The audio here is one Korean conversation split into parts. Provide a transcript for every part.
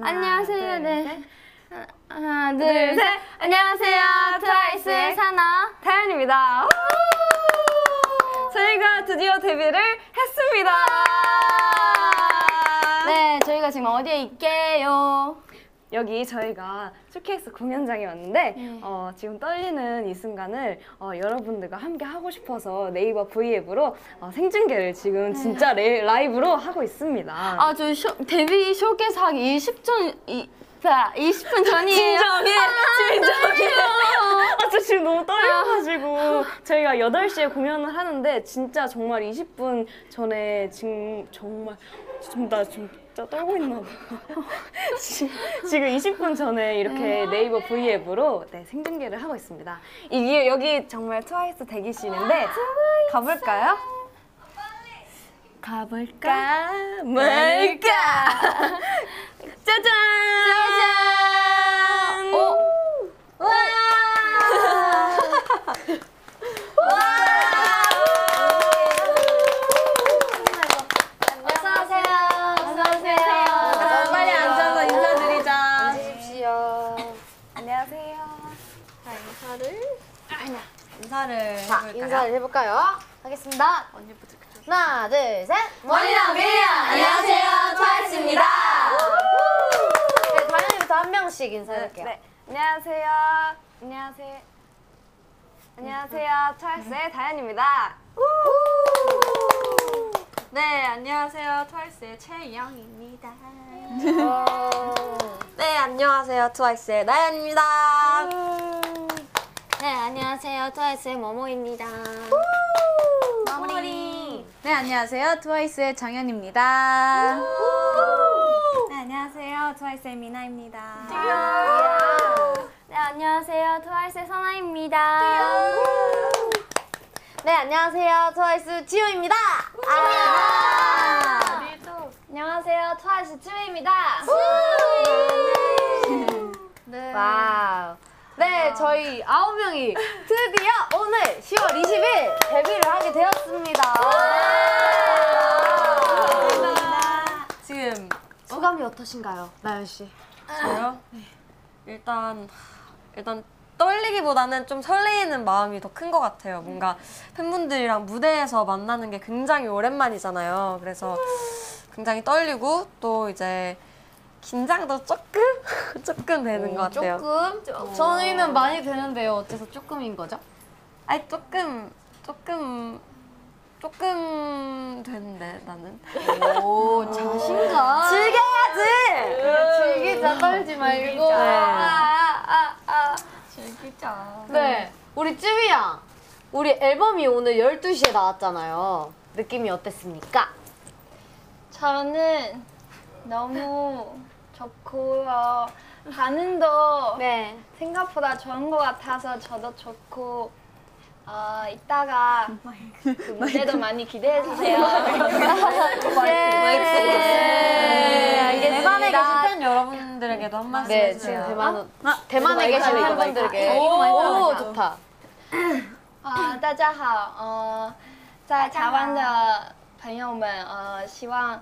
하나, 안녕하세요. 둘, 네. 셋. 하나, 둘, 둘, 셋. 셋. 안녕하세요. 트와이스의 사나. 나연입니다. 우! 저희가 드디어 데뷔를 했습니다. 네, 저희가 지금 어디에 있게요? 여기 저희가 쇼케이스 공연장에 왔는데 네. 어, 지금 떨리는 이 순간을 어, 여러분들과 함께 하고 싶어서 네이버 V앱으로 어, 생중계를 지금 진짜 레, 라이브로 하고 있습니다. 아, 저 쇼, 데뷔 쇼케이스 하기 20전, 이, 자, 20분 전이에요. 진정해, 진정해. 아, 저 지금 너무 떨려가지고 저희가 8시에 공연을 하는데 진짜 정말 20분 전에 지금 정말 지금 나 지금 진짜 떨고 있나 봐. 지- 지금 20분 전에 이렇게 네이버 V앱으로 네, 생중계를 하고 있습니다. 이게 여기 정말 트와이스 대기실인데 가볼까요? 가볼까 말까 짜잔 짜잔 어? 와 어서오세요. 어서오세요. 빨리 앉아서 인사드리자 앉으십시오. 안녕하세요 자, 인사를. 인사를 자, 인사를 해볼까요? 하겠습니다. 하나, 둘, 셋. 머리랑 밀리언 안녕하세요 트와이스입니다 네, 다현이부터 한 명씩 인사해볼게요. 네. 안녕하세요. 안녕하세요. 안녕하세요. 트와이스의 다현입니다. 네, 안녕하세요. 트와이스의 최영입니다. 어. 네, 안녕하세요. 트와이스의 나연입니다. 네, 안녕하세요. 트와이스의 모모입니다. 마무리. 네, 안녕하세요. 트와이스의 정연입니다. 네, 안녕하세요. 트와이스의 미나입니다. 네, 안녕하세요. 트와이스의 사나입니다. 네, 안녕하세요. 트와이스 지효입니다. 아! 안녕하세요. 트와이스 쯔위입니다. 네. 와우. 네, 저희 아홉 명이 드디어 오늘 10월 20일 데뷔를 하게 되었습니다. 지금 소감이 어떠신가요, 나연 씨? 저요? 일단 일단 떨리기보다는 좀 설레이는 마음이 더 큰 것 같아요. 뭔가 팬분들이랑 무대에서 만나는 게 굉장히 오랜만이잖아요. 그래서 굉장히 떨리고 또 이제 긴장도 조금 조금 되는 것 같아요. 조금? 저희는 많이 되는데요. 어째서 조금인 거죠? 아니 조금 조금 조금 되는데 나는. 오, 자신감. 즐겨야지. 즐기자, 떨지 말고. 즐기자. 아, 아, 아. 즐기자. 네. 우리 쯔위 양. 우리 앨범이 오늘 12시에 나왔잖아요. 느낌이 어땠습니까? 저는 너무 좋고요. 반응도 네. 생각보다 좋은 것 같아서 저도 좋고 어, 이따가 그 무대도 많이 기대해 주세요. 네, 알겠습니다. 대만에 계신 팬 여러분들에게도 한 말씀 네, 해주세요. 지금 대만, 대만에 계신 팬분들에게. 이거 많이 오, 들어가죠. 좋다. 啊，大家好，呃，在台湾的朋友们，呃，希望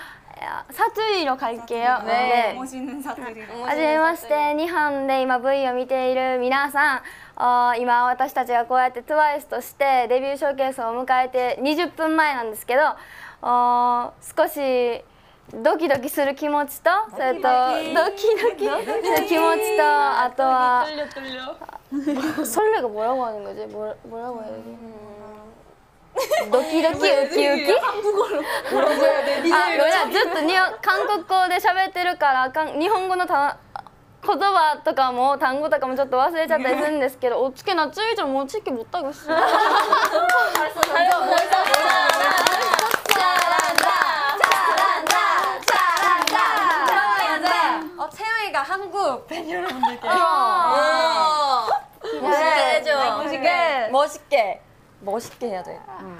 サトゥ会計を。ね。はじめまして日本で今 V を見ている皆さん。今私たちがこうやって TWICE としてデビューショーケースを迎えて20分前なんですけど少しドキドキする気持ちとそれとドキドキ。する気持ちとあとはそれらがボラボラボラボドキドキウキウキ？あごめんずっとに韓国語で喋ってるからかん日本語のた言葉とかも単語とかもちょっと忘れちゃったりするんですけどおつけなつ いもゃんもきぼったぐし。 멋있게 해야 돼.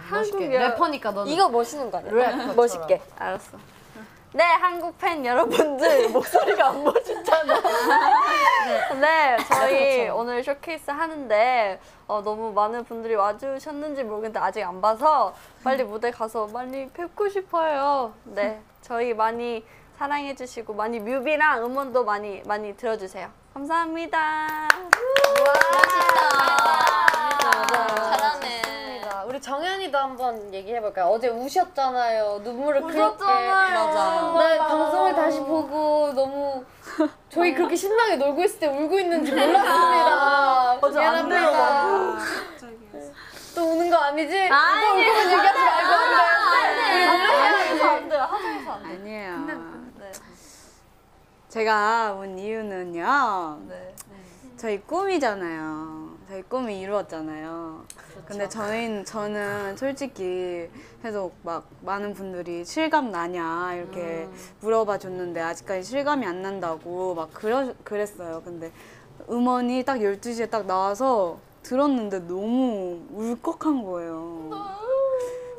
멋있게. 래퍼니까 너는. 이거 멋있는 거 아니야? 래퍼처럼. 멋있게. 알았어. 네, 한국 팬 여러분들 목소리가 안 멋있잖아. 네, 저희 오늘 쇼케이스 하는데 어, 너무 많은 분들이 와주셨는지 모르겠는데 아직 안 봐서 빨리 무대 가서 많이 뵙고 싶어요. 네, 저희 많이 사랑해주시고 많이 뮤비랑 음원도 많이 많이 들어주세요. 감사합니다. 잘하네. 우리 정연이도 한번 얘기해볼까요? 어제 우셨잖아요. 눈물을 그렇게. 맞아. 네, 방송을 다시 보고 너무 저희 그렇게 신나게 놀고 있을 때 울고 있는지 몰랐습니다. 미안합니다. 또 우는 거 아니지? 아니. 또 울고만 얘기하지 말고. 아니에요. 제가 온 이유는요. 저희 꿈이잖아요. 저희 꿈이 이루어졌잖아요. 근데 저희는 저는 솔직히 계속 막 많은 분들이 실감 나냐 이렇게 물어봐 줬는데 아직까지 실감이 안 난다고 막 그러, 그랬어요. 근데 음원이 딱 12시에 딱 나와서 들었는데 너무 울컥한 거예요.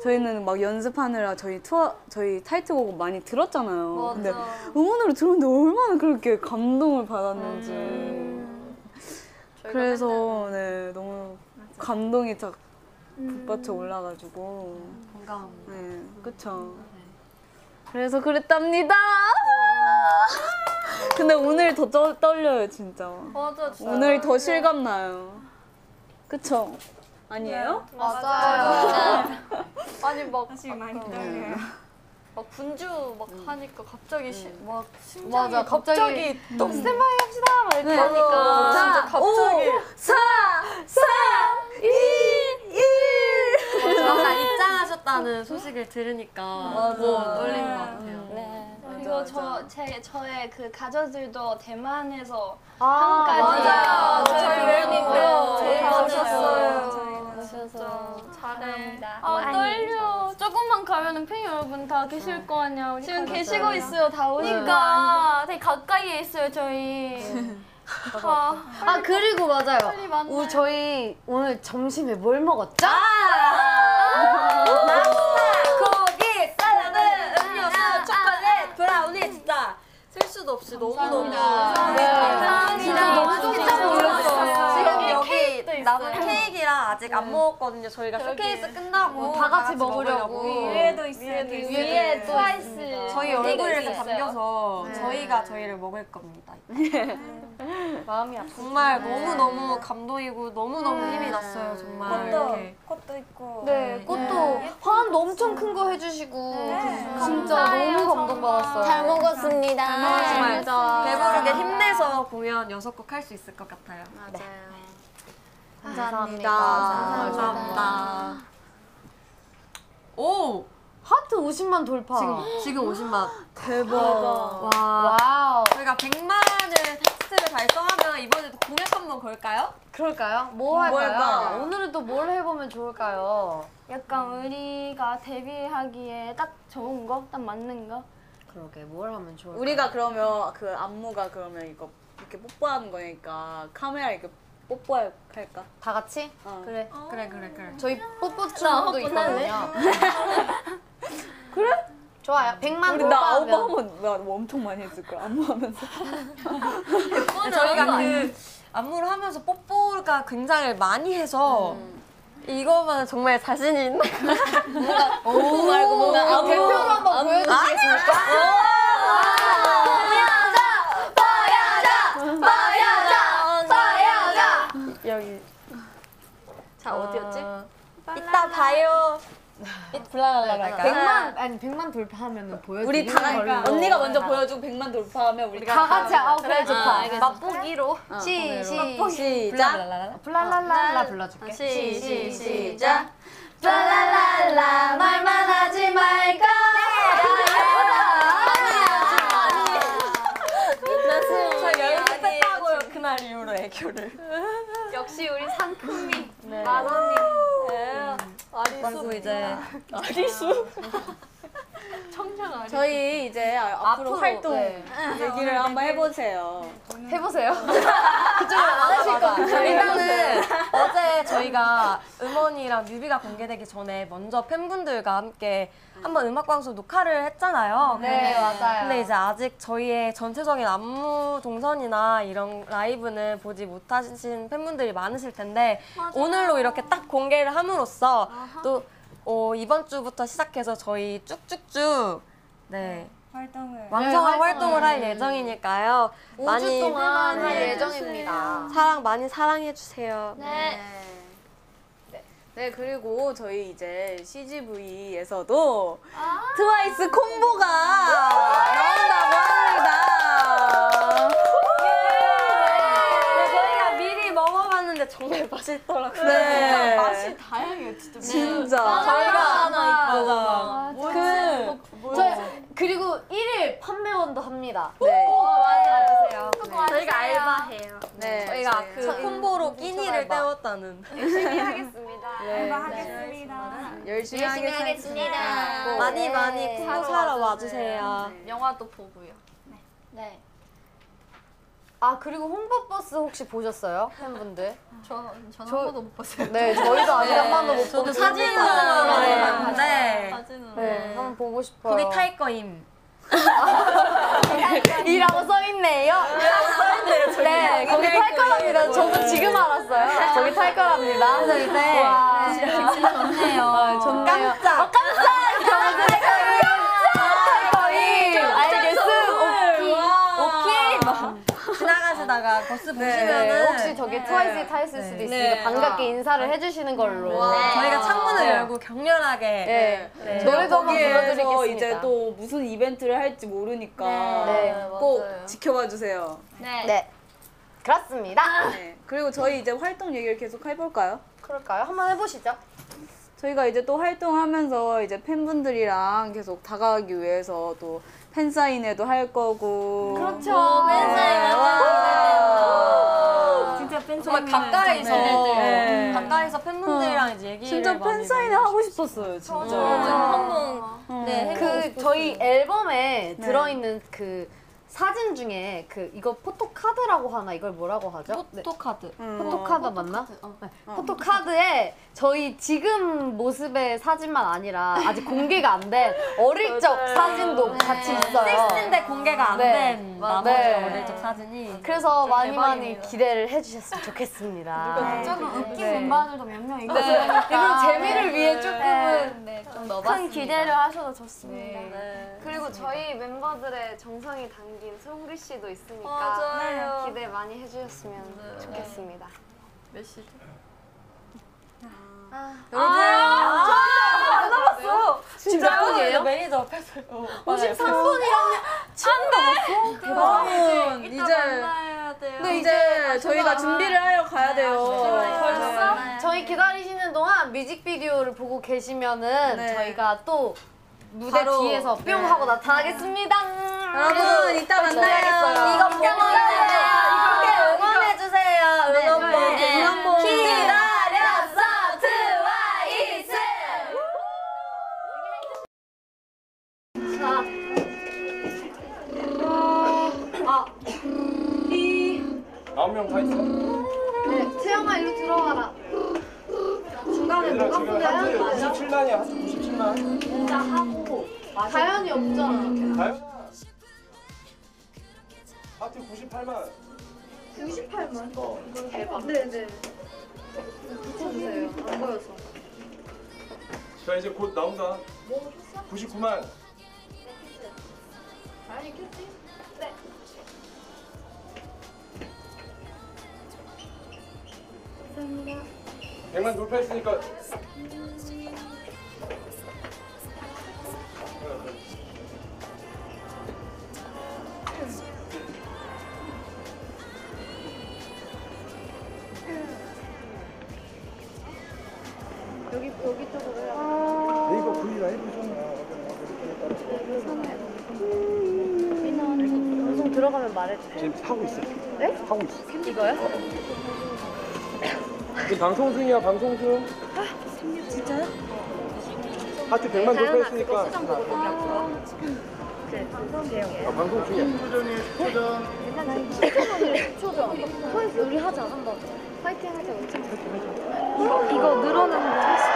저희는 막 연습하느라 저희 투어 저희 타이틀곡 많이 들었잖아요. 근데 음원으로 들었는데 얼마나 그렇게 감동을 받았는지. 그래서 네 너무 감동이 딱 북받쳐 올라가지고 공감. 네 그쵸. 그래서 그랬답니다. 근데 오늘 더 떨, 떨려요 진짜. 맞아, 오늘 더 실감 나요. 그쵸? 아니에요? 맞아요. 아니 막 사실 많이 떨려요. 막 분주 막 하니까 갑자기 시, 막 심장이 맞아, 갑자기- 갑자기 또 스탠바이 합시다 막 이렇게 하니까 진짜 갑자기 4, 4, 2, 1. 뭔가 입장하셨다는 소식을 들으니까 더 떨린 것 같아요. 네. 그리고 저, 제, 저의 그 가족들도 대만에서 아, 한국까지 맞아요. 저희 외국인들 저희 가셨어요. 진짜 잘해. 아 떨려. 조금만 가면은 팬 여러분 다 계실 거 아니야. 지금 계시고 있어요. 다 오니까 되게 가까이에 있어요 저희. 아, 아 그리고 맞아요. 빨리 만나요. 우 저희 오늘 점심에 뭘 먹었죠? 고기, 샐러드, 음료수, 초콜릿, 브라우니 진짜 셀 수도 없이 너무 너무 감사합니다. 진짜 너무 진짜 놀랐어요. 지금 여기 케이크도 있어요. 남은 케이크랑 아직 안 먹었거든요. 저희가 쇼케이스 끝나고 다 같이 먹으려고. 위에도 있어요. 위에 트와이스. 저희 얼굴 이렇게 있어요. 담겨서 저희가 저희를 먹을 겁니다. 마음이 아파. 정말 너무 너무 감동이고 너무 너무 힘이 났어요. 정말 이렇게. 꽃도 있고. 네, 꽃도 화환도 엄청 큰 거 해주시고 진짜 너무 감동받았어요. 잘 먹었습니다. 정말 배부르게 힘내서 공연 여섯 곡 할 수 있을 것 같아요. 감사합니다. 감사합니다. 오 하트 50만 돌파. 지금 지금 50만. 대박. 와. 와우. 저희가 100만을 하트를 달성하면 이번에도 공약 한번 걸까요? 그럴까요? 뭐 할까요? 할까? 오늘은 또 뭘 해보면 좋을까요? 약간 우리가 데뷔하기에 딱 좋은 거, 딱 맞는 거. 그러게 뭘 하면 좋을까요? 우리가 그러면 그 안무가 그러면 이거 이렇게 뽀뽀하는 거니까 카메라 이렇게 뽀뽀할까? 다 같이? 어. 그래. 그래 그래 그래. 저희 뽀뽀 춤도 있거든요. 그래? 좋아요. 100만 우리 나 아홉 돌파하면. 하면 나 엄청 많이 했을 거야 안무 하면서. 저희가 그 안무를 하면서 뽀뽀가 굉장히 많이 해서 이거만 정말 자신이 있나? 뽀뽀 말고 뭔가 안무 대표로 한번 보여주시겠습니까? 자 어 디였지? 이따 봐요. 블라라라라. 100만 아니 100만 돌파하면은 보여주는 우리 다 걸로. 언니가 먼저 보여주고 100만 돌파하면 우리 다 같이 아 그래 좋다. 알겠어. 맛보기로 시, 시, 시작. 블랄랄라 불러줄게. 시, 시, 시작. 블랄랄라 말만 하지 말까. 저 연습했다고요 그날 이후로 애교를. 역시 우리 상큼이. 아리수 이제. 아리수. 저희 이제 앞으로, 앞으로, 활동 네. 얘기를 한번 해보세요. 해보세요. 그쪽은 안 하실 거죠? 일단은 어제 저희가 음원이랑 뮤비가 공개되기 전에 먼저 팬분들과 함께 한번 음악방송 녹화를 했잖아요. 네, 맞아요. 근데 이제 아직 저희의 전체적인 안무 동선이나 이런 라이브는 보지 못하신 팬분들이 많으실 텐데 오늘로 이렇게 딱 공개를 함으로써 또 어, 이번 주부터 시작해서 저희 쭉쭉쭉 네. 활동을 왕성한 네, 활동을 할 예정이니까요. 5주 동안 할 네, 예정입니다. 사랑 많이 사랑해 주세요.ね 네, 그리고 저희 이제 CGV에서도 트와이스 콤보가 나온다고 합니다. 네, 저희가 미리 먹어봤는데 정말 맛있더라고요. 네. 맛이 다양해요 진짜. 진짜. 저희가 맞아. 그, 저희 그리고 1일 판매원도 합니다. 네. 와주세요. 저희가 알바해요. 네. 저희가 저희- 그 콤보로 끼니를 때웠다는. 열심히 하겠습니다. 네. 하겠습니다. 열심히, 열심히 하겠습니다. 많이 많이 콤보 사러 와주세요. 영화도 보고요. 네. 아 그리고 홍보 버스 혹시 보셨어요, 팬분들? 저 저는 저- 한 번도 못 봤어요. 네, 저희도 아직 한 번도 못 저도 보고 사진으로 네. 봤는데 사진으로. 네, 한번 보고 싶어요. 거기 탈 거임. 이라고 써 있네요. 네, 거기 탈 거랍니다. 저도 지금 알았어요. 거기 탈 거랍니다. 그래서 이제 와, 좋네요. 아, 좋네요. 깜짝. 아, 깜짝! 탈 거임. 알겠음. 오케이. 막 지나가시다가 버스 네, 보시면은 혹시 저기 트와이스 타 있을 수도 네. 있으니까 네. 반갑게 인사를 해주시는 걸로. 저희가 창문을 네. 열고 격렬하게 네. 네. 노래도 한번 거기에서 불러드리겠습니다. 이제 또 무슨 이벤트를 할지 모르니까 네, 꼭 지켜봐 주세요. 네. 네. 그렇습니다. 네. 그리고 저희 이제 활동 얘기를 계속 해볼까요? 그럴까요? 한번 해보시죠. 저희가 이제 또 활동하면서 이제 팬분들이랑 계속 다가가기 위해서 또 팬사인회도 할 거고. 그렇죠. 네. 와. 진짜 팬 정말 가까이서 네. 가까이서 팬분들이랑 이제 얘기를 진짜 많이 팬사인회 하고 싶었어요, 진짜. 한번 네, 그 저희 앨범에 들어있는 그 사진 중에 그 이거 포토카드라고 하나 이걸 뭐라고 하죠? 네. 포토카드. 포토카드 맞나? 네. 포토카드에 저희 지금 모습의 사진만 아니라 아직 공개가 안 된 어릴 적 사진도 같이 있어요. 섹스인데 공개가 안 네. 된 나머지 네. 어릴 적 사진이 그래서 많이 많이 기대를 해주셨으면 좋겠습니다. 조금 웃긴 네. 멤버들도 몇 명 있고. 네. 이런 재미를 위해 조금은 네, 좀 큰 넣어봤습니다. 기대를 하셔도 좋습니다. 네. 그리고 저희 멤버들의 정성이 담긴 송글 씨도 있으니까 맞아요. 기대 많이 해주셨으면 좋겠습니다. 몇 시죠? 여러분 진짜 몇 분이에요? 매니저 앞에서 53분이라면 여러분, 이제. 만나야 돼요. 근데 이제 저희가 준비를 하러 가야 돼요. 벌써? 저희 기다리시는 동안 뮤직비디오를 보고 계시면은 네. 저희가 또 무대 바로, 뒤에서 뿅 네. 하고 나타나겠습니다. 여러분, 이따 만나요. 이거 보고 함께 응원해 주세요 응원봉 네. 응원봉 기다렸어 트와이스. 아홉 명다 있어? 네, 채영아 일로 들어와라. 중간에 풀려요? 하트 97만이야 97만 진짜 하고 자연이 없잖아. 다현아 하트 98만 98만. 어. 대박. 네네. 붙여주세요. 안 보여서. 자 이제 곧 나온다 뭐 99만 자연이 켰지? 네. 감사합니다. 100만 돌파했으니까 여기 여기 쪽으로 해요. 네이버 V 라이브 방송 들어가면 말해주세요. 지금 하고 있어 네? 하고 있어 이거요? 지금 방송 중이야 방송 중 하트 100만 네, 돌파했으니까 아, 방송 중이야. 초전이에요, 초전. 초전. 우리 하자, 한번. 파이팅 하자 우리. 이거 늘어나는 거.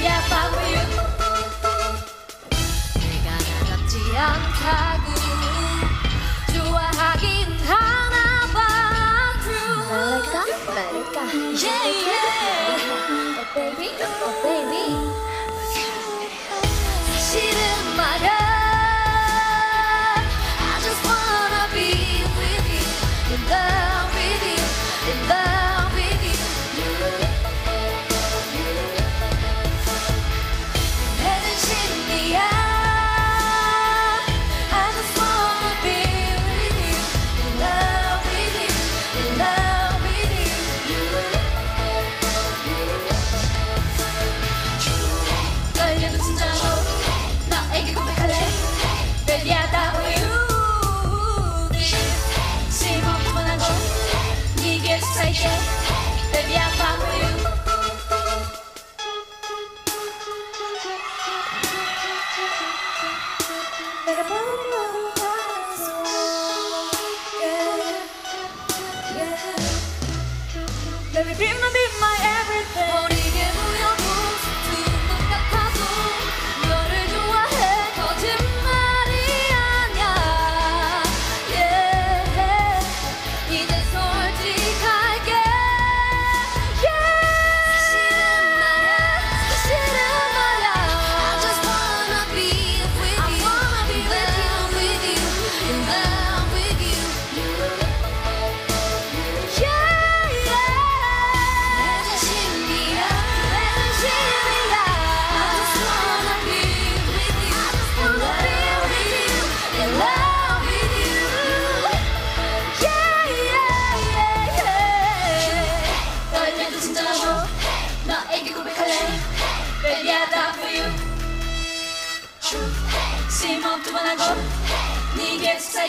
yeah, follow you.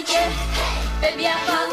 Baby, I fall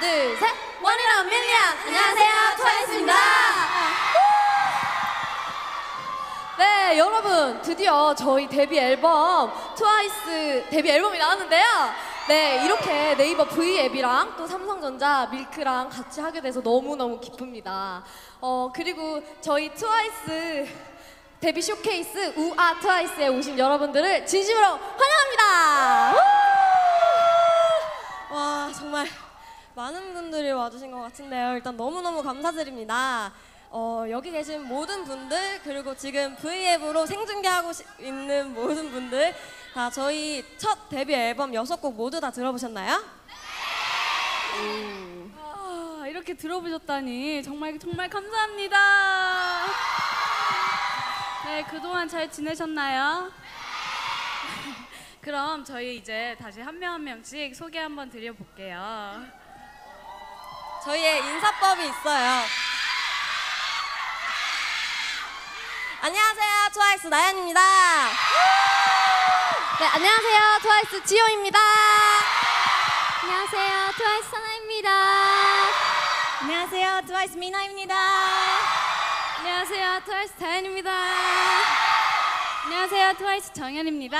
둘, 셋. One in a million. 안녕하세요. 트와이스입니다. 네, 여러분. 드디어 저희 데뷔 앨범, 트와이스 데뷔 앨범이 나왔는데요. 네, 이렇게 네이버 V 앱이랑 또 삼성전자 밀크랑 같이 하게 돼서 너무너무 기쁩니다. 어, 그리고 저희 트와이스 데뷔 쇼케이스 우아 트와이스에 오신 여러분들을 진심으로 환영합니다. 와, 정말 많은 분들이 와주신 것 같은데요. 일단 너무너무 감사드립니다. 어, 여기 계신 모든 분들 그리고 지금 V앱으로 생중계하고 시, 있는 모든 분들 다 저희 첫 데뷔 앨범 6곡 모두 다 들어보셨나요? 음. 아, 이렇게 들어보셨다니 정말 정말 감사합니다. 네, 그동안 잘 지내셨나요? 그럼 저희 이제 다시 한 명 한 명씩 소개 한번 드려볼게요. 저희의 인사법이 있어요. 안녕하세요. 트와이스 나연입니다. 네, 안녕하세요. 트와이스 지효입니다. 안녕하세요. 트와이스 사나입니다. 안녕하세요, 트와이스 미나입니다. 안녕하세요, 트와이스 다현입니다. 안녕하세요, 트와이스 정연입니다.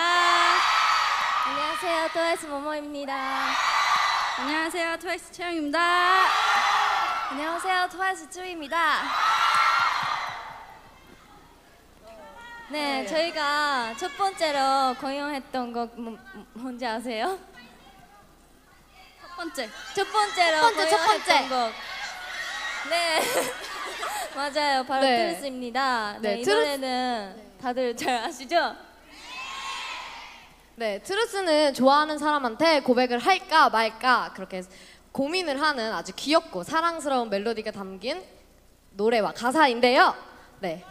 안녕하세요. 트와이스 모모입니다. 안녕하세요, 트와이스 채영입니다. 안녕하세요. 트와이스 쯔위입니다. 네, 저희가 첫 번째로 공연했던 곡 뭐, 뭔지 아세요? 첫 번째. 첫 번째로 첫 번째, 첫 공연했던. 곡. 네. 맞아요. 바로 네. Truth입니다. 네, 네, 이 Truth- 노래는 다들 잘 아시죠? 네, Truth는 좋아하는 사람한테 고백을 할까 말까 그렇게 고민을 하는 아주 귀엽고 사랑스러운 멜로디가 담긴 노래와 가사인데요. 네.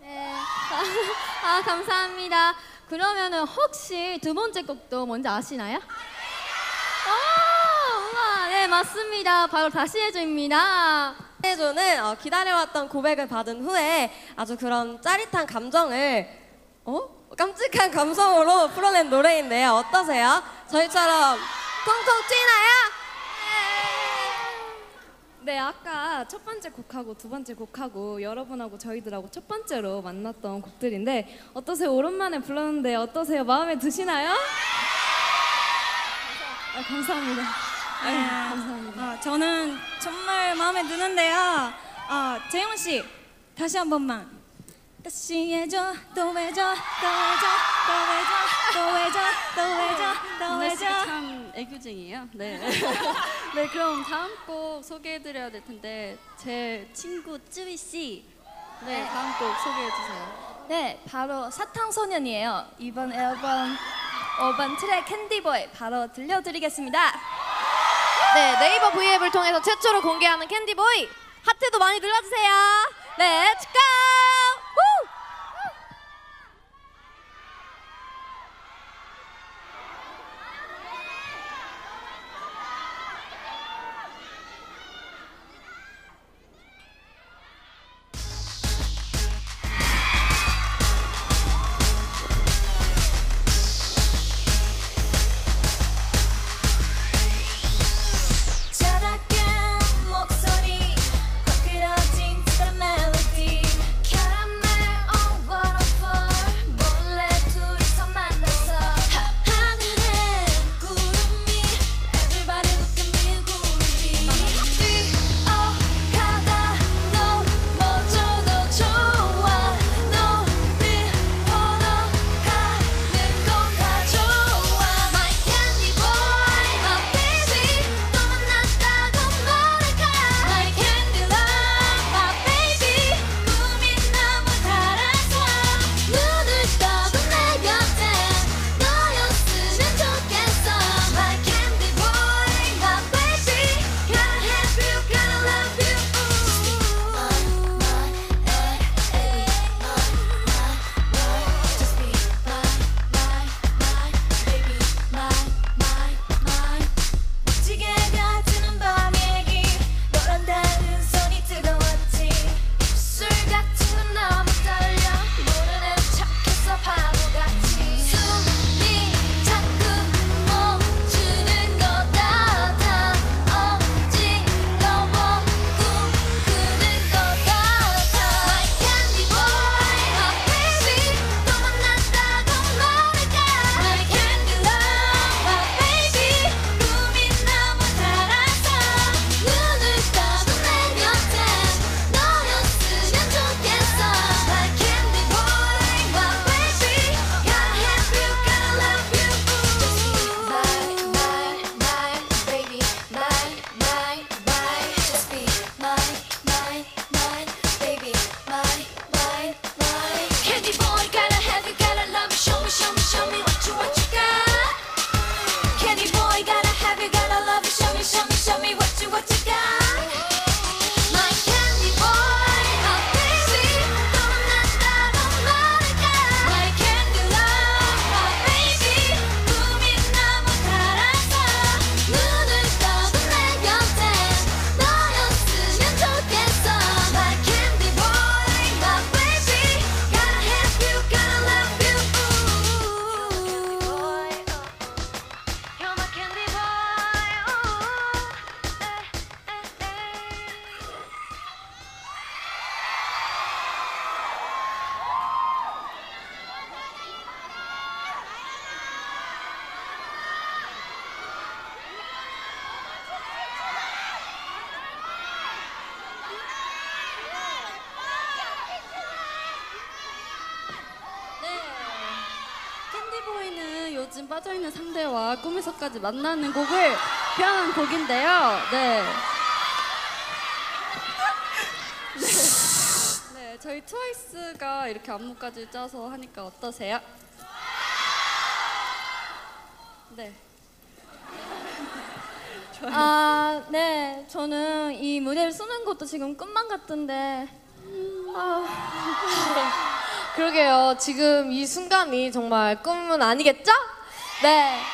네. 아, 감사합니다. 그러면은 혹시 두 번째 곡도 뭔지 아시나요? 아, 우와, 네, 맞습니다. 바로 다시 해줘입니다. 해조는 어, 기다려왔던 고백을 받은 후에 아주 그런 짜릿한 감정을 어? 깜찍한 감성으로 풀어낸 노래인데요. 어떠세요? 저희처럼 통통 튀나요? 네, 아까 첫 번째 곡하고 두 번째 곡하고 여러분하고 저희들하고 첫 번째로 만났던 곡들인데 어떠세요? 오랜만에 불렀는데 어떠세요? 마음에 드시나요? 아, 감사합니다. 아유, 감사합니다. 아, 저는 정말 마음에 드는데요. 아, 재용 씨 다시 한 번만. 다시 해줘, 또 해줘, 또 해줘, 또 해줘, 또 해줘, 또 해줘, 또 해줘. 참 애교쟁이에요. 네. 네, 그럼 다음 곡 소개해드려야 될 텐데 제 친구 쯔위 씨. 네, 다음 곡 소개해 주세요. 네, 바로 사탕소년이에요. 이번 앨범 5번 트랙 Candy Boy 바로 들려드리겠습니다. 네, 네이버 V앱을 통해서 최초로 공개하는 Candy Boy 하트도 많이 눌러주세요. Let's go! 빠져있는 상대와 꿈에서까지 만나는 곡을 표현한 곡인데요. 네. 네. 네, 저희 트와이스가 이렇게 안무까지 짜서 하니까 어떠세요? 네. 아, 네. 저는 이 무대를 쓰는 것도 지금 꿈만 같은데. 그러게요. 지금 이 순간이 정말 꿈은 아니겠죠? 네.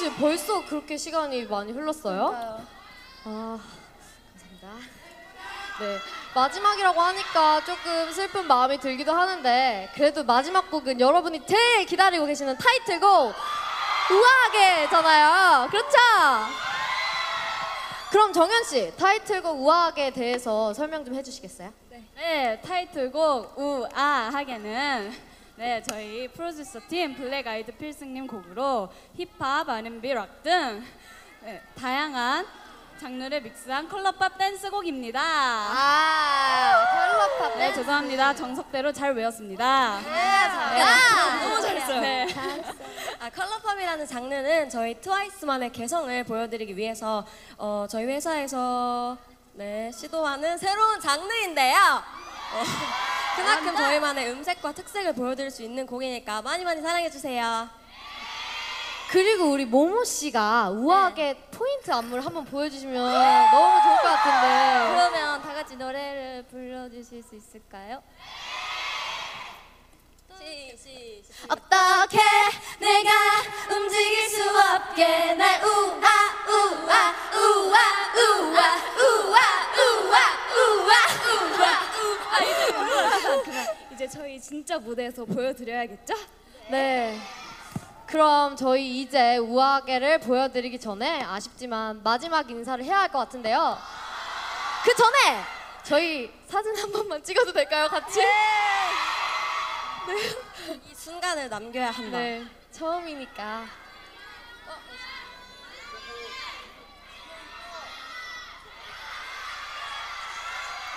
씨 벌써 그렇게 시간이 많이 흘렀어요? 아 감사합니다. 네 마지막이라고 하니까 조금 슬픈 마음이 들기도 하는데 그래도 마지막 곡은 여러분이 제일 기다리고 계시는 타이틀곡 우아하게잖아요. 그렇죠? 그럼 정현 씨 타이틀곡 우아하게 대해서 설명 좀 해주시겠어요? 네, 타이틀곡 우아하게는 네, 저희 프로듀서 팀 블랙 아이드 필승님 곡으로 힙합, R&B, 락등 네, 다양한 장르를 믹스한 color pop 댄스곡입니다. 아 color pop 네, 죄송합니다. 정석대로 잘 외웠습니다. 네, 너무 잘했어요. 네. 아, color pop이라는 장르는 저희 트와이스만의 개성을 보여드리기 위해서 어, 저희 회사에서 네, 시도하는 새로운 장르인데요. 어, 그만큼 저희만의 음색과 특색을 보여드릴 수 있는 곡이니까 많이 많이 사랑해주세요. 그리고 우리 모모 씨가 우아하게 포인트 안무를 한번 보여주시면 너무 좋을 것 같은데. 그러면 다 같이 노래를 불러주실 수 있을까요? 어떻게 내가 움직일 수 없게 날 우아 우아 우아 우아 우아 우아 우아 우아 이제 저희 진짜 무대에서 보여드려야겠죠? 네. 그럼 저희 이제 우아하게를 보여드리기 전에 아쉽지만 마지막 인사를 해야 할 것 같은데요. 그 전에 저희 사진 한 번만 찍어도 될까요, 같이? 이 순간을 남겨야 한다. 네. 처음이니까.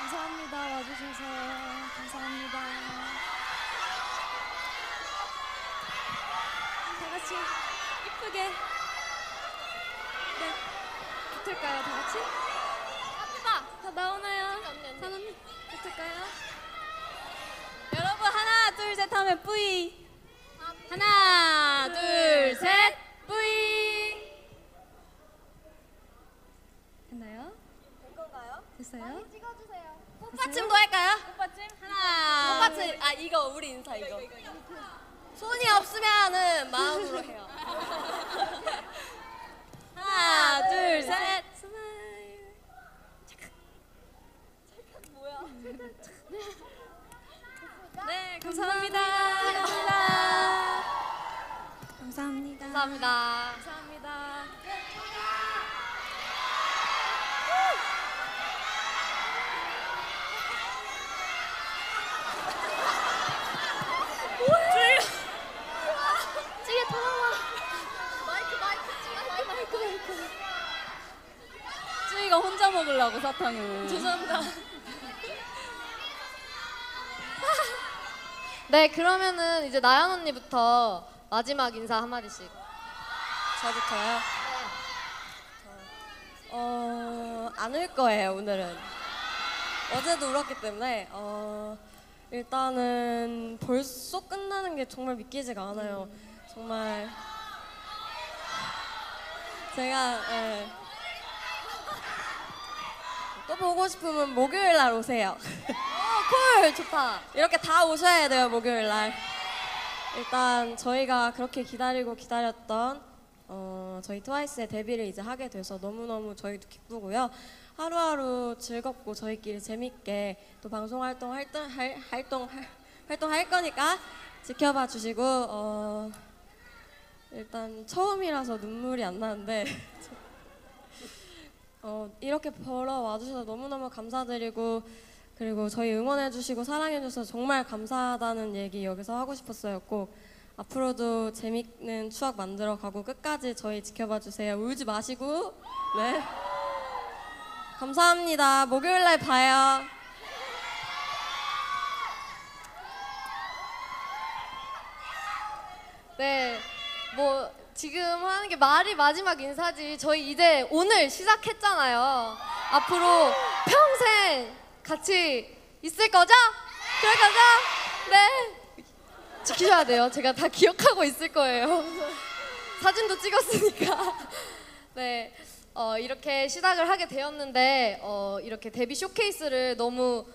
감사합니다. 와주셔서 감사합니다. 다 같이 이쁘게 네 붙을까요? 다 같이? 아프다. 다 나오나요? 선 언니 붙을까요? 여러분 하나 둘 셋 하면 뿌이. 하나 둘 셋 뿌이. 됐나요? 됐어요? 꽃받침도 할까요? 꽃받침 하나. 꽃받침. 아 이거 우리 인사 이거. 손이 없으면은 마음으로 해요. 하나 둘 셋. Smile. 네 감사합니다. 감사합니다. 감사합니다. 감사합니다. 찌개 돌아와. 마이크, 마이크, 찌개, 마이크, 마이크. 쯔이가 혼자 먹으려고 사탕을. 죄송합니다. 네, 그러면은 이제 나연 언니부터 마지막 인사 한마디씩. 저부터요. 어, 안 울 거예요, 오늘은. 어제도 울었기 때문에, 어, 일단은 벌써 끝나는 게 정말 믿기지가 않아요. 정말. 제가, 예. 또 보고 싶으면 목요일 날 오세요. 콜! 좋다. 이렇게 다 오셔야 돼요 목요일 날. 일단 저희가 그렇게 기다리고 기다렸던 어, 저희 트와이스의 데뷔를 이제 하게 돼서 너무 너무 저희도 기쁘고요. 하루하루 즐겁고 저희끼리 재밌게 또 방송 활동 활동 할, 활동 할, 활동할 거니까 지켜봐 주시고 어, 일단 처음이라서 눈물이 안 나는데 어, 이렇게 보러 와주셔서 너무너무 감사드리고 그리고 저희 응원해주시고 사랑해주셔서 정말 감사하다는 얘기 여기서 하고 싶었어요. 꼭 앞으로도 재밌는 추억 만들어가고 끝까지 저희 지켜봐 주세요. 울지 마시고 네 감사합니다. 목요일 날 봐요. 네, 뭐 지금 하는 게 말이 마지막 인사지. 저희 이제 오늘 시작했잖아요. 앞으로 평생 같이 있을 거죠? 그럴 거죠? 네. 지키셔야 돼요. 제가 다 기억하고 있을 거예요. 사진도 찍었으니까. 네. 어, 이렇게 시작을 하게 되었는데 어, 이렇게 데뷔 쇼케이스를 너무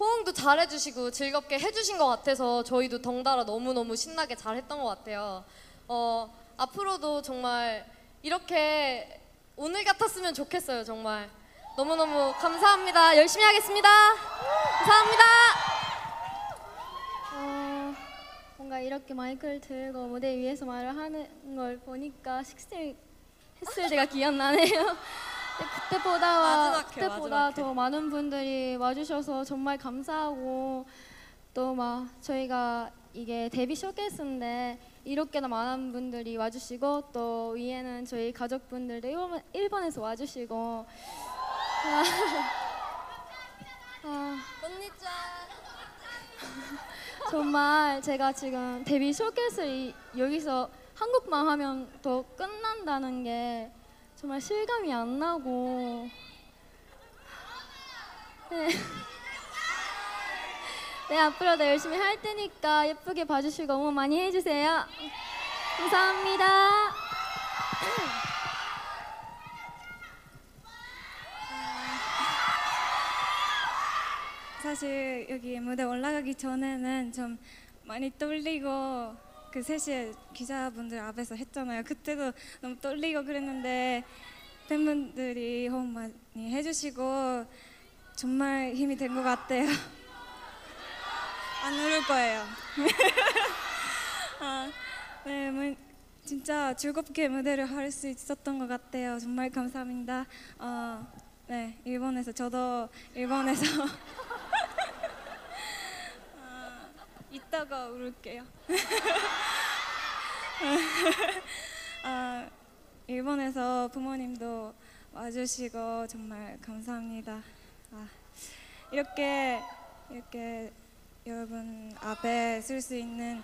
호응도 잘 해주시고 즐겁게 해주신 것 같아서 저희도 덩달아 너무너무 신나게 잘 했던 것 같아요. 어, 앞으로도 정말 이렇게 오늘 같았으면 좋겠어요, 정말. 너무너무 감사합니다. 열심히 하겠습니다. 감사합니다. 어, 뭔가 이렇게 마이크를 들고 무대 위에서 말을 하는 걸 보니까 식스 했을 때가 기억나네요. 그때보다 마지막 회, 그때보다 마지막 회. 더 많은 분들이 와주셔서 정말 감사하고 또 막 저희가 이게 데뷔 쇼케이스인데 이렇게나 많은 분들이 와주시고 또 위에는 저희 가족분들도 일본, 일본에서 와주시고. 아, 아, 정말 제가 지금 데뷔 쇼케이스를 이- 여기서 한국만 하면 또 끝난다는 게 정말 실감이 안 나고. 네. 네, 앞으로도 열심히 할 테니까 예쁘게 봐주시고 응원 많이 해주세요. 감사합니다. 사실 여기 무대 올라가기 전에는 좀 많이 떨리고 그 3시에 기자분들 앞에서 했잖아요. 그때도 너무 떨리고 그랬는데 팬분들이 호응 많이 해주시고 정말 힘이 된 것 같아요. 안 울을 거예요. 아, 네, 뭐, 진짜 즐겁게 무대를 할 수 있었던 것 같아요. 정말 감사합니다. 어, 네, 일본에서 저도 일본에서 어, 이따가 울을게요. 아, 일본에서 부모님도 와주시고 정말 감사합니다. 아, 이렇게 이렇게 여러분 앞에 쓸 수 있는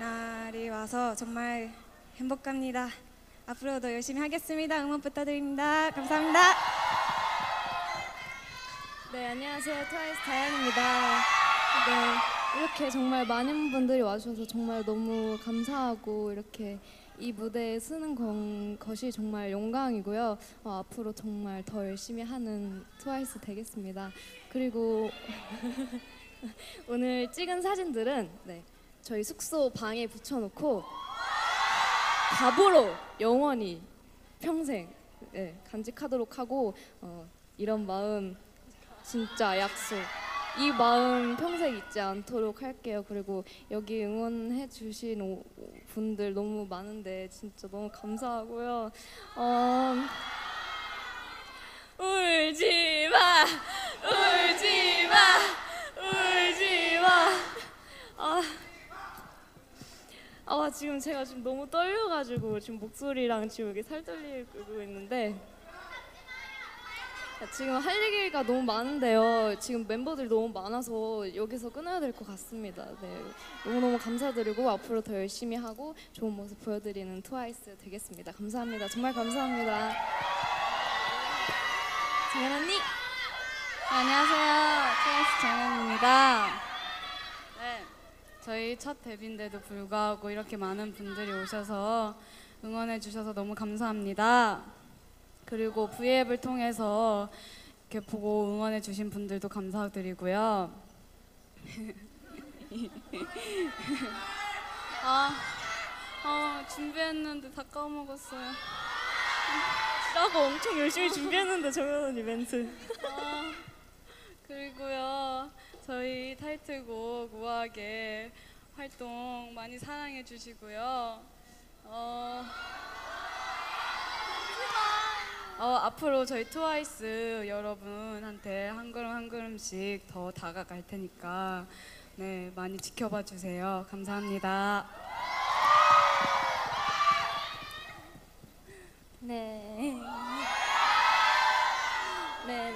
날이 와서 정말 행복합니다. 앞으로도 열심히 하겠습니다. 응원 부탁드립니다. 감사합니다. 네, 안녕하세요. 트와이스 다현입니다. 네, 이렇게 정말 많은 분들이 와주셔서 정말 너무 감사하고 이렇게 이 무대에 쓰는 건, 것이 정말 영광이고요. 어, 앞으로 정말 더 열심히 하는 트와이스 되겠습니다. 그리고 오늘 찍은 사진들은 네, 저희 숙소 방에 붙여놓고 답으로 영원히 평생 네, 간직하도록 하고 어, 이런 마음 진짜 약속. 이 마음 평생 잊지 않도록 할게요. 그리고 여기 응원해 주신 오- 분들 너무 많은데 진짜 너무 감사하고요. 어, 울지 마, 울지 마, 울지 마. 아, 아 지금 제가 지금 너무 떨려가지고 지금 목소리랑 지금 여기 살 떨리고 있는데. 지금 할 얘기가 너무 많은데요. 지금 멤버들이 너무 많아서 여기서 끊어야 될 것 같습니다. 네, 너무 너무 감사드리고 앞으로 더 열심히 하고 좋은 모습 보여드리는 트와이스 되겠습니다. 감사합니다. 정말 감사합니다. 정연 언니. 안녕하세요. 트와이스 정현입니다. 네, 저희 첫 데뷔인데도 불구하고 이렇게 많은 분들이 오셔서 응원해 주셔서 너무 감사합니다. 그리고 V앱을 통해서 이렇게 보고 응원해 주신 분들도 감사드리고요. 아, 아 준비했는데 다 까먹었어요. 라고 엄청 열심히 준비했는데 정연 언니 멘트. 아, 그리고요 저희 타이틀곡 우아하게 활동 많이 사랑해 주시고요. 어, 어, 앞으로 저희 트와이스 여러분한테 한 걸음 한 걸음씩 더 다가갈 테니까 네 많이 지켜봐 주세요. 감사합니다. 네. 네.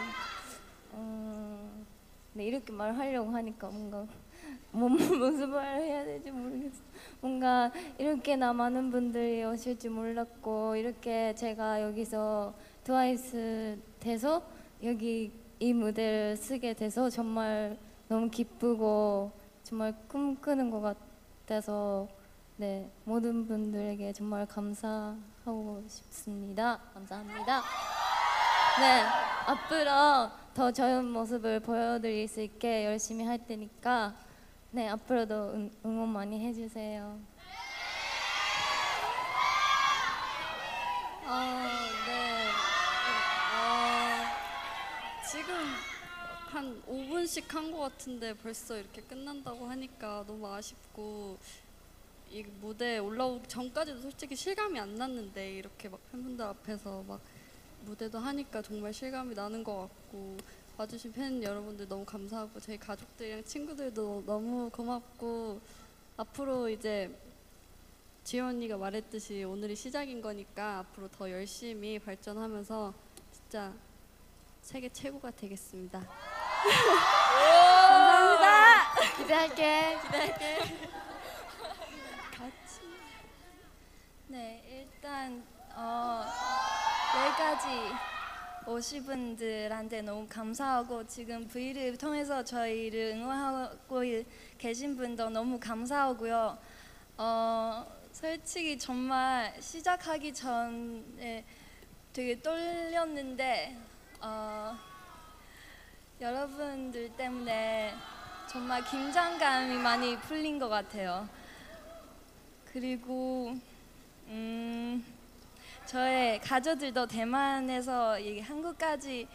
어, 네 이렇게 말하려고 하니까 뭔가 뭔 무슨 말을 해야 될지 모르겠어. 뭔가 이렇게나 많은 분들이 오실지 몰랐고 이렇게 제가 여기서 트와이스 돼서 여기 이 무대를 쓰게 돼서 정말 너무 기쁘고 정말 꿈꾸는 것 같아서 네 모든 분들에게 정말 감사하고 싶습니다. 감사합니다. 네 앞으로 더 좋은 모습을 보여드릴 수 있게 열심히 할 테니까 네 앞으로도 응, 응원 많이 해주세요. 아, 네. 어, 지금 한 5분씩 한 것 같은데 벌써 이렇게 끝난다고 하니까 너무 아쉽고 이 무대에 올라오기 전까지도 솔직히 실감이 안 났는데 이렇게 막 팬분들 앞에서 막 무대도 하니까 정말 실감이 나는 것 같고 와주신 팬 여러분들 너무 감사하고 저희 가족들이랑 친구들도 너무 고맙고 앞으로 이제 지효 언니가 말했듯이 오늘이 시작인 거니까 앞으로 더 열심히 발전하면서 진짜 세계 최고가 되겠습니다. 감사합니다. 기대할게. 기대할게. 같이. 네, 일단 어, 네 가지 오신 분들한테 너무 감사하고 지금 V를 통해서 저희를 응원하고 계신 분도 너무 감사하고요. 어, 솔직히 정말 시작하기 전에 되게 떨렸는데 어, 여러분들 때문에 정말 긴장감이 많이 풀린 것 같아요. 그리고 음, 저의 가족들도 대만에서 이 한국까지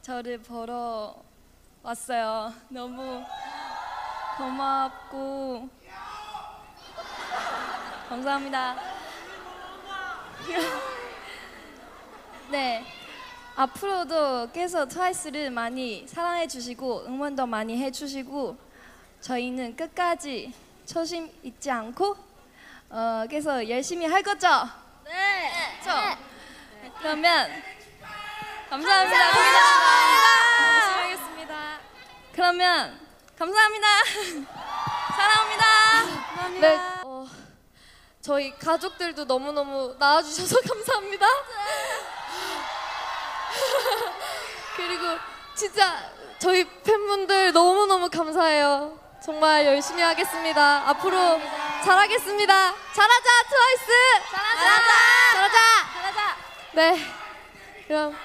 저를 보러 왔어요. 너무 고맙고 감사합니다. 네. 앞으로도 계속 트와이스를 많이 사랑해 주시고 응원도 많이 해 주시고 저희는 끝까지 초심 잊지 않고 어, 계속 열심히 할 거죠? 네. 저 그러면 감사합니다. 열심히 하겠습니다. 그러면 감사합니다. 사랑합니다. 네. 어, 저희 가족들도 너무너무 나와주셔서 감사합니다. 그리고 진짜 저희 팬분들 너무너무 감사해요. 정말 열심히 하겠습니다. 앞으로 잘하겠습니다. 잘하자, 트와이스! 잘하자! 잘하자! 잘하자! 네. 그럼.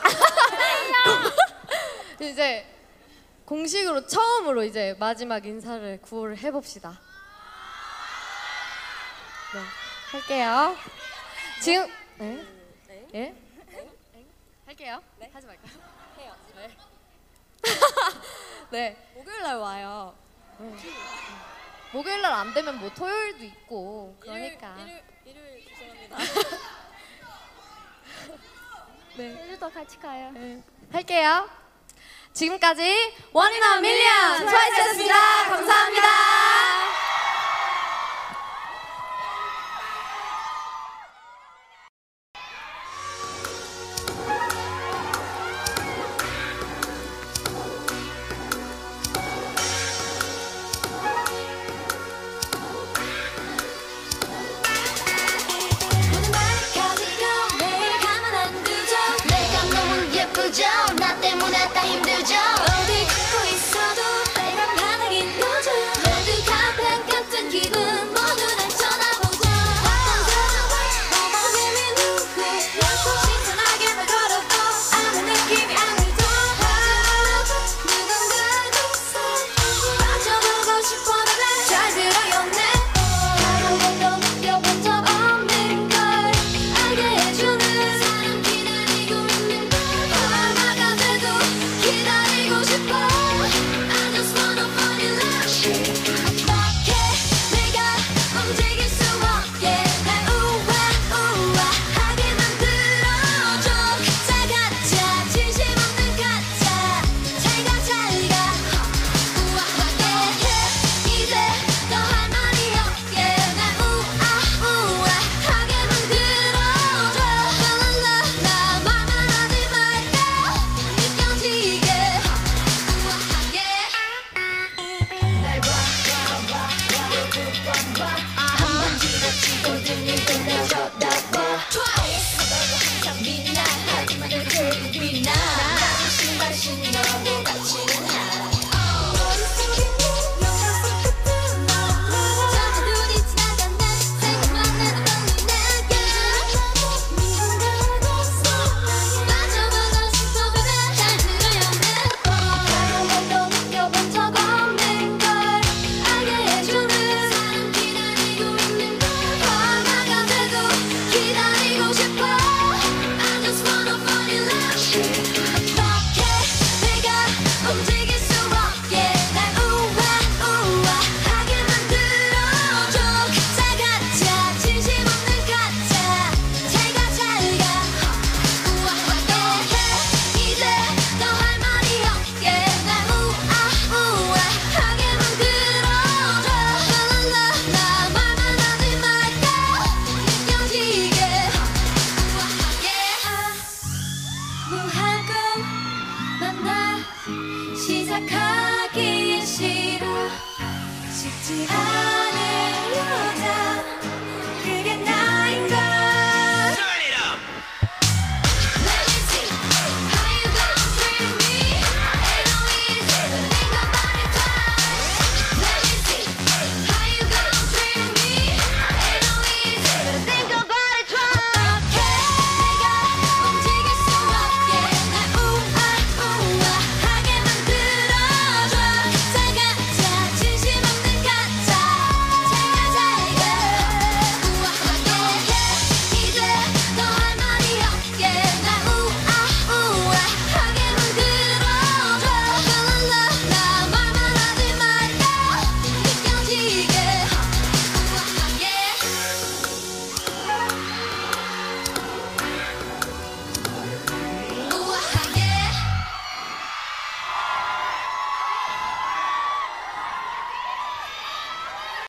이제 공식으로 처음으로 이제 마지막 인사를 구호를 해봅시다. 네, 할게요. 지금 네? 예? 할게요. 네? 하지 말까요? 해요. 네. 네. 목요일 날 와요. 목요일 날 안 되면 뭐 토요일도 있고 그러니까. 일요일, 일요일 죄송합니다. 네. 제주도 같이 가요. 할게요. 지금까지 원이나 밀리언 트와이스였습니다. 감사합니다.